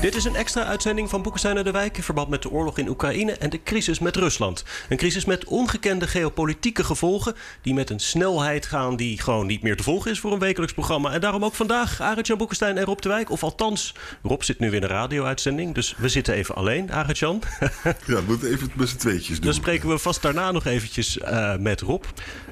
Dit is een extra uitzending van Boekenstein en de Wijk... in verband met de oorlog in Oekraïne en de crisis met Rusland. Een crisis met ongekende geopolitieke gevolgen... die met een snelheid gaan die gewoon niet meer te volgen is... voor een wekelijks programma. En daarom ook vandaag Arend-Jan Boekenstein en Rob de Wijk. Of althans, Rob zit nu weer in een radio-uitzending... dus we zitten even alleen, Arend-Jan. Ja, we moeten even met z'n tweetjes doen. Dan spreken we vast daarna nog eventjes uh, met Rob.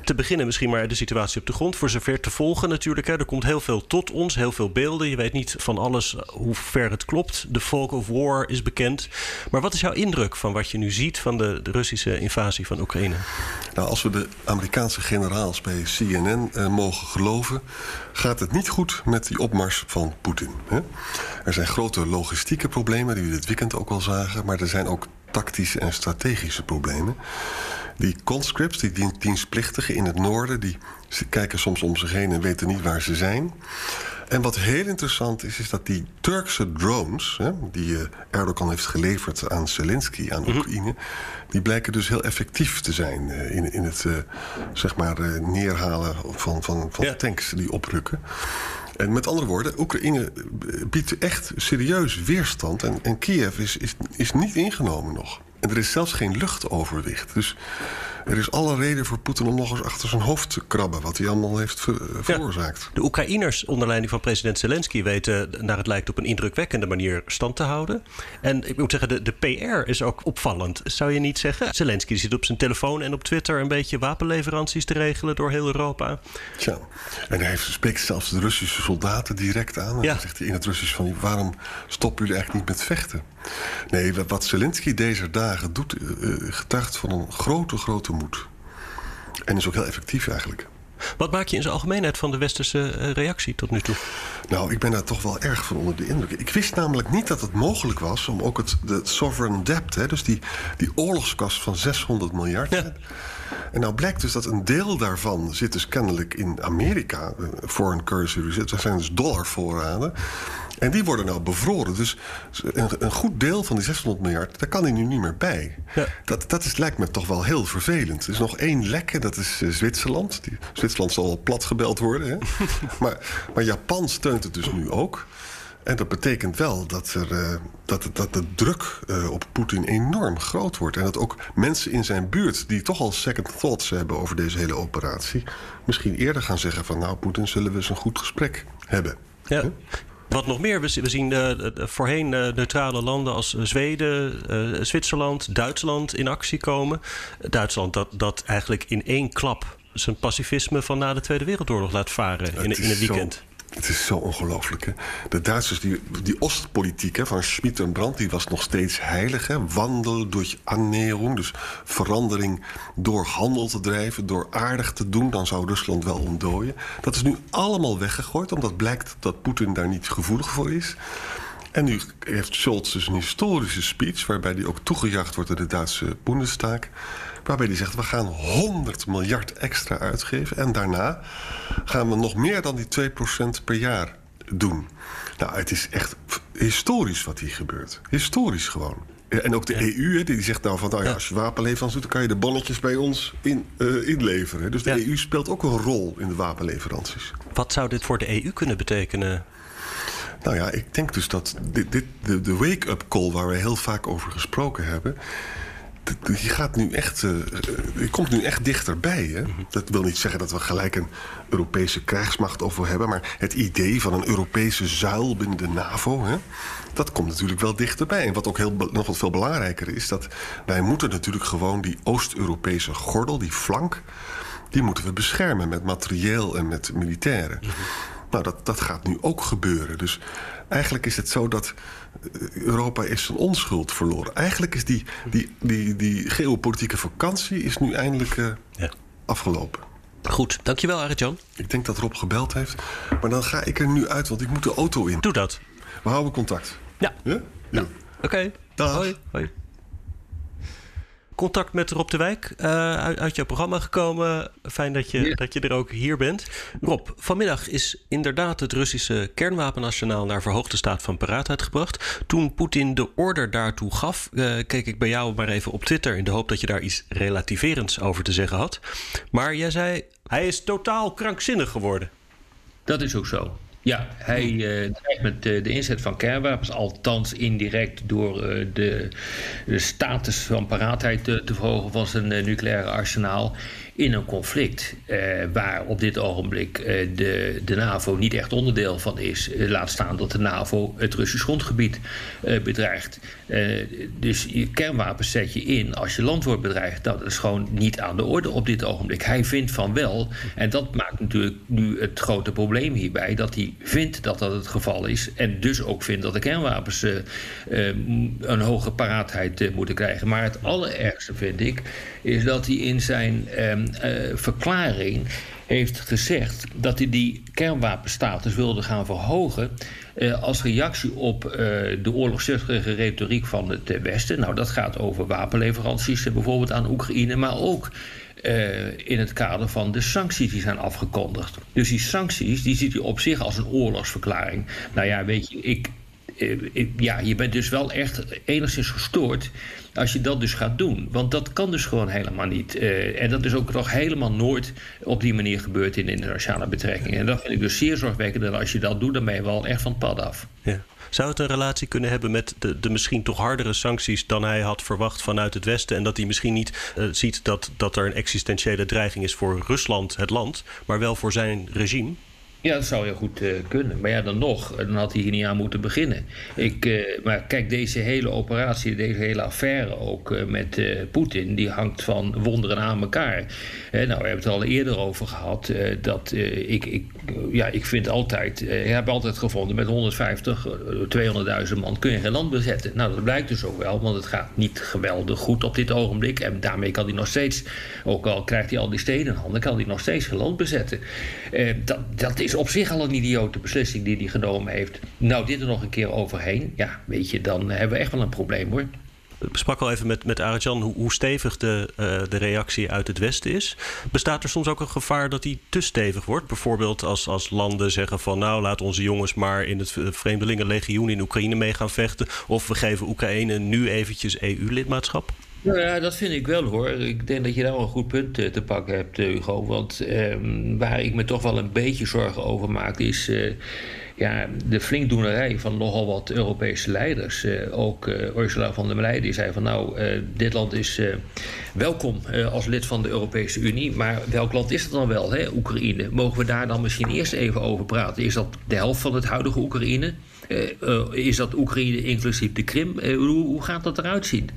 Te beginnen misschien maar de situatie op de grond. Voor zover te volgen natuurlijk. Hè. Er komt heel veel tot ons, heel veel beelden. Je weet niet van alles hoe ver het klopt. De fog of war is bekend. Maar wat is jouw indruk van wat je nu ziet van de, Russische invasie van Oekraïne? Nou, als we de Amerikaanse generaals bij CNN uh, mogen geloven, gaat het niet goed met die opmars van Poetin. Er zijn grote logistieke problemen, die we dit weekend ook al zagen, maar er zijn ook tactische en strategische problemen. Die conscripts, die dienstplichtigen in het noorden, die kijken soms om zich heen en weten niet waar ze zijn. En wat heel interessant is, is dat die Turkse drones... Hè, die uh, Erdogan heeft geleverd aan Zelensky, aan mm Oekraïne... die blijken dus heel effectief te zijn uh, in, in het uh, zeg maar, neerhalen van, van, van ja. tanks die oprukken. En met andere woorden, Oekraïne biedt echt serieus weerstand... en, en Kiev is, is, is niet ingenomen nog. En er is zelfs geen luchtoverwicht. Dus er is alle reden voor Poetin om nog eens achter zijn hoofd te krabben... wat hij allemaal heeft ver veroorzaakt. Ja, de Oekraïners onder leiding van president Zelensky... weten, naar het lijkt, op een indrukwekkende manier stand te houden. En ik moet zeggen, de, de PR is ook opvallend. Zou je niet zeggen? Zelensky zit op zijn telefoon en op Twitter... een beetje wapenleveranties te regelen door heel Europa. Tja, en hij heeft, spreekt zelfs de Russische soldaten direct aan. En ja. dan zegt hij in het Russisch van... waarom stoppen jullie eigenlijk niet met vechten? Nee, wat Zelensky deze dagen doet... Uh, getuigt van een grote, grote moed. En is ook heel effectief eigenlijk. Wat maak je in zijn algemeenheid van de westerse reactie tot nu toe? Nou, ik ben daar toch wel erg van onder de indruk. Ik wist namelijk niet dat het mogelijk was om ook het de sovereign debt, hè, dus die, die oorlogskast van 600 miljard. Ja. En nou blijkt dus dat een deel daarvan zit dus kennelijk in Amerika. Foreign currency reserves, dat zijn dus dollarvoorraden. En die worden nou bevroren. Dus een, een, goed deel van die 600 miljard, daar kan hij nu niet meer bij. Ja. Dat, dat is, lijkt me toch wel heel vervelend. Er is nog één lekke, dat is uh, Zwitserland. Die, Zwitserland zal al plat gebeld worden. Hè? maar, maar Japan steunt het dus nu ook. En dat betekent wel dat, er, uh, dat, dat de druk uh, op Poetin enorm groot wordt. En dat ook mensen in zijn buurt, die toch al second thoughts hebben over deze hele operatie, misschien eerder gaan zeggen van nou, Poetin, zullen we eens een goed gesprek hebben. Ja. Huh? Wat nog meer, we zien de voorheen neutrale landen als Zweden, Zwitserland, Duitsland in actie komen. Duitsland dat, dat eigenlijk in één klap zijn pacifisme van na de Tweede Wereldoorlog laat varen in, in een weekend. Zo... Het is zo ongelooflijk. De Duitsers, die, die Oostpolitiek hè, van Schmid en Brandt... die was nog steeds heilig. Hè? Wandelen door annäherung, dus verandering door handel te drijven... door aardig te doen, dan zou Rusland wel ontdooien. Dat is nu allemaal weggegooid, omdat blijkt dat Poetin daar niet gevoelig voor is. En nu heeft Scholz dus een historische speech... waarbij hij ook toegejaagd wordt door de Duitse Bundestag... waarbij hij zegt, we gaan 100 miljard extra uitgeven... en daarna gaan we nog meer dan die 2% per jaar doen. Nou, het is echt historisch wat hier gebeurt. Historisch gewoon. En ook de ja. EU, die zegt nou van nou ja, als je wapenleveranties doet, dan kan je de bonnetjes bij ons in, uh, inleveren. Dus de ja. EU speelt ook een rol in de wapenleveranties. Wat zou dit voor de EU kunnen betekenen? Nou ja, ik denk dus dat dit, dit, de, de wake-up call waar we heel vaak over gesproken hebben. Die gaat nu echt, uh, die komt nu echt dichterbij. Hè? Dat wil niet zeggen dat we gelijk een Europese krijgsmacht over hebben. Maar het idee van een Europese zuil binnen de NAVO. Hè? Dat komt natuurlijk wel dichterbij. En wat ook heel, nog wat veel belangrijker is. Dat wij moeten natuurlijk gewoon die Oost-Europese gordel, die flank. Die moeten we beschermen met materieel en met militairen. Nou, dat, dat gaat nu ook gebeuren. Dus eigenlijk is het zo dat Europa is zijn onschuld verloren. Eigenlijk is die, die, die, die geopolitieke vakantie is nu eindelijk uh, ja. afgelopen. Goed, dankjewel Arjan. Ik denk dat Rob gebeld heeft. Maar dan ga ik er nu uit, want ik moet de auto in. Doe dat. We houden contact. Ja. Ja? ja. Oké. Okay. Dag. Hoi. Hoi. Contact met Rob de Wijk, uh, uit, uit, jouw programma gekomen. Fijn dat je, ja. dat je er ook hier bent. Rob, vanmiddag is inderdaad het Russische kernwapenarsenaal naar verhoogde staat van paraatheid gebracht. Toen Poetin de order daartoe gaf, uh, keek ik bij jou maar even op Twitter in de hoop dat je daar iets relativerends over te zeggen had. Maar jij zei, hij is totaal krankzinnig geworden. Dat is ook zo. Ja, hij uh, dreigt met uh, de inzet van kernwapens, althans indirect door uh, de, de, status van paraatheid te, te verhogen van zijn nucleaire arsenaal in een conflict eh, waar op dit ogenblik eh, de, de NAVO niet echt onderdeel van is. Eh, laat staan dat de NAVO het Russisch grondgebied bedreigt. Dus je kernwapens zet je in als je land wordt bedreigd. Dat is gewoon niet aan de orde op dit ogenblik. Hij vindt van wel. En dat maakt natuurlijk nu het grote probleem hierbij. Dat hij vindt dat dat het geval is. En dus ook vindt dat de kernwapens een hoge paraatheid moeten krijgen. Maar het allerergste vind ik is dat hij in zijn uh, verklaring heeft gezegd dat hij die kernwapenstatus wilde gaan verhogen uh, als reactie op uh, de oorlogszuchtige retoriek van het Westen. Nou, dat gaat over wapenleveranties bijvoorbeeld aan Oekraïne, maar ook in het kader van de sancties die zijn afgekondigd. Dus die sancties die ziet hij op zich als een oorlogsverklaring. Nou ja, weet je, ik, ja, je bent dus wel echt enigszins gestoord als je dat dus gaat doen. Want dat kan dus gewoon helemaal niet. Uh, en dat is ook nog helemaal nooit op die manier gebeurd in internationale betrekkingen. En dat vind ik dus zeer zorgwekkend. En als je dat doet, dan ben je wel echt van het pad af. Ja. Zou het een relatie kunnen hebben met de, de misschien toch hardere sancties dan hij had verwacht vanuit het Westen? En dat hij misschien niet ziet dat, dat er een existentiële dreiging is voor Rusland, het land, maar wel voor zijn regime? Ja, dat zou heel goed uh, kunnen. Maar ja, dan nog, dan had hij hier niet aan moeten beginnen. Ik, uh, maar kijk, deze hele operatie, deze hele affaire ook uh, met Poetin, die hangt van wonderen aan elkaar. nou, we hebben het al eerder over gehad. dat ik, ik, ja, ik vind altijd, ik heb altijd gevonden, met 150, 200.000 man kun je geen land bezetten. Nou, dat blijkt dus ook wel, want het gaat niet geweldig goed op dit ogenblik. En daarmee kan hij nog steeds, ook al krijgt hij al die steden in handen, kan hij nog steeds geen land bezetten. dat, dat is op zich al een idiote beslissing die hij genomen heeft. Nou, dit er nog een keer overheen. Ja, weet je, dan hebben we echt wel een probleem hoor. Ik sprak al even met, met Arjan hoe, hoe stevig de, uh, de reactie uit het Westen is. Bestaat er soms ook een gevaar dat die te stevig wordt? Bijvoorbeeld als, als landen zeggen van nou laat onze jongens maar in het Vreemdelingenlegioen in Oekraïne mee gaan vechten. Of we geven Oekraïne nu eventjes EU-lidmaatschap? Nou ja, dat vind ik wel hoor. Ik denk dat je daar wel een goed punt te pakken hebt, Hugo. Want eh, waar ik me toch wel een beetje zorgen over maak, is uh, ja, de flinkdoenerij van nogal wat Europese leiders. Uh, ook Ursula von der Leyen die zei van nou, dit land is welkom als lid van de Europese Unie. Maar welk land is het dan wel, hè? Oekraïne? Mogen we daar dan misschien eerst even over praten? Is dat de helft van het huidige Oekraïne? Uh, uh, is dat Oekraïne inclusief de Krim? Uh, hoe, hoe, gaat dat eruit zien?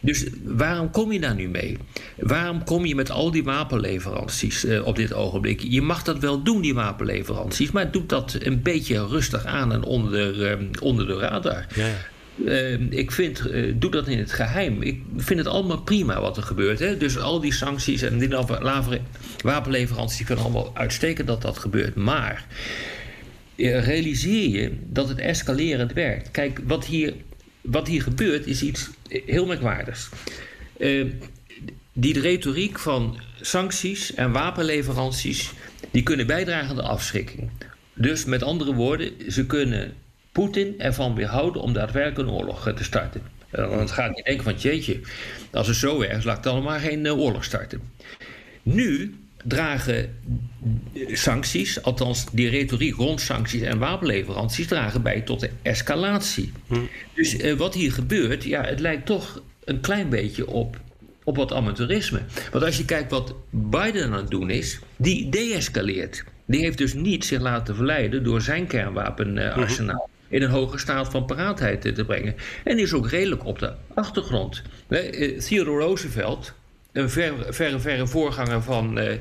Dus waarom kom je daar nu mee? Waarom kom je met al die wapenleveranties op dit ogenblik? Je mag dat wel doen, die wapenleveranties, maar doe dat een beetje rustig aan en onder, onder de radar. Ja. Uh, ik vind, uh, doe dat in het geheim. Ik vind het allemaal prima wat er gebeurt. Hè? Dus al die sancties en die wapenleveranties kunnen allemaal uitstekend dat dat gebeurt. Maar realiseer je dat het escalerend werkt. Kijk, wat hier, wat hier gebeurt is iets heel merkwaardigs. Uh, die retoriek van sancties en wapenleveranties... die kunnen bijdragen aan de afschrikking. Dus met andere woorden, ze kunnen Poetin ervan weerhouden... om daadwerkelijk een oorlog te starten. Want het gaat niet denken van, jeetje, als het zo erg is... laat ik dan maar geen oorlog starten. Nu dragen sancties, althans die retoriek rond sancties en wapenleveranties, dragen bij tot de escalatie. Hm. Dus uh, wat hier gebeurt, ja, het lijkt toch een klein beetje op, op wat amateurisme. Want als je kijkt wat Biden aan het doen is, die deescaleert. Die heeft dus niet zich laten verleiden door zijn kernwapenarsenaal. Uh, in een hoge staat van paraatheid te brengen. En die is ook redelijk op de achtergrond. Uh, Theodore Roosevelt, een verre, verre, verre voorganger van, uh,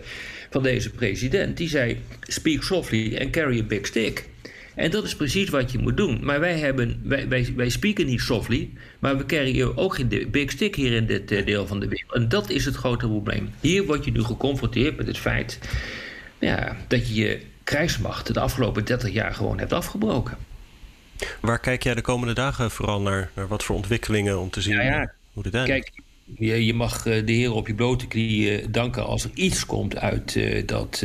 van deze president, die zei: Speak softly and carry a big stick. En dat is precies wat je moet doen. Maar wij, hebben, wij, wij, wij spreken niet softly, maar we carryen ook geen big stick hier in dit uh, deel van de wereld. En dat is het grote probleem. Hier word je nu geconfronteerd met het feit ja, dat je je krijgsmacht de afgelopen 30 jaar gewoon hebt afgebroken. Waar kijk jij de komende dagen vooral naar? Naar wat voor ontwikkelingen om te zien ja, hoe dit eindigt? Kijk, je, je, mag de heren op je blote knieën danken als er iets komt uit, dat,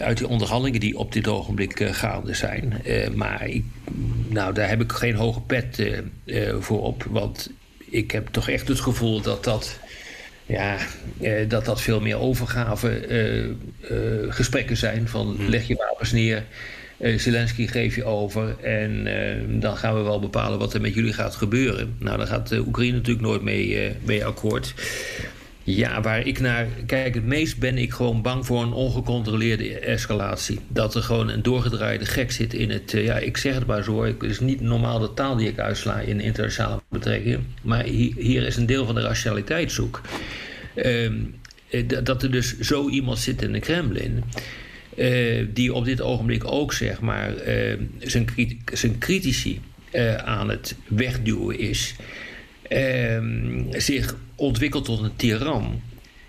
uit die onderhandelingen die op dit ogenblik gaande zijn. maar ik, nou, daar heb ik geen hoge pet voor op. Want ik heb toch echt het gevoel dat dat ja, eh, dat dat veel meer overgave eh, eh, gesprekken zijn. Van hmm. leg je wapens neer, Zelensky geef je over en dan gaan we wel bepalen wat er met jullie gaat gebeuren. Nou, daar gaat Oekraïne natuurlijk nooit mee, mee akkoord. Ja, waar ik naar kijk, het meest ben ik gewoon bang voor een ongecontroleerde escalatie. Dat er gewoon een doorgedraaide gek zit in het. ja, ik zeg het maar zo. Het is niet normaal de taal die ik uitsla in internationale betrekkingen. Maar hier, hier is een deel van de rationaliteit zoek. Ehm, eh, dat er dus zo iemand zit in de Kremlin. Uh, die op dit ogenblik ook zeg maar, uh, zijn, zijn critici uh, aan het wegduwen is. Ehm, zich ontwikkelt tot een tiran.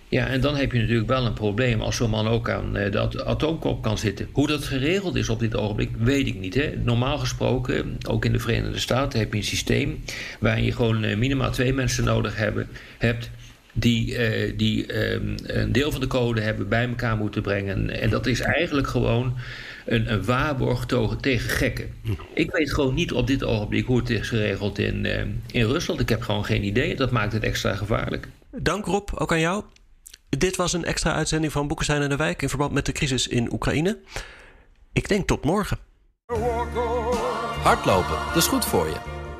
Ja, en dan heb je natuurlijk wel een probleem als zo'n man ook aan de atoomkop kan zitten. Hoe dat geregeld is op dit ogenblik, weet ik niet. Hè. Normaal gesproken, ook in de Verenigde Staten, heb je een systeem waarin je gewoon minimaal twee mensen nodig hebben, hebt die, uh, die um, een deel van de code hebben bij elkaar moeten brengen. En dat is eigenlijk gewoon een, een waarborg tegen gekken. Ik weet gewoon niet op dit ogenblik hoe het is geregeld in, uh, in Rusland. Ik heb gewoon geen idee. Dat maakt het extra gevaarlijk. Dank Rob, ook aan jou. Dit was een extra uitzending van Boekenstein en de Wijk in verband met de crisis in Oekraïne. Ik denk tot morgen. Hardlopen, dat is goed voor je.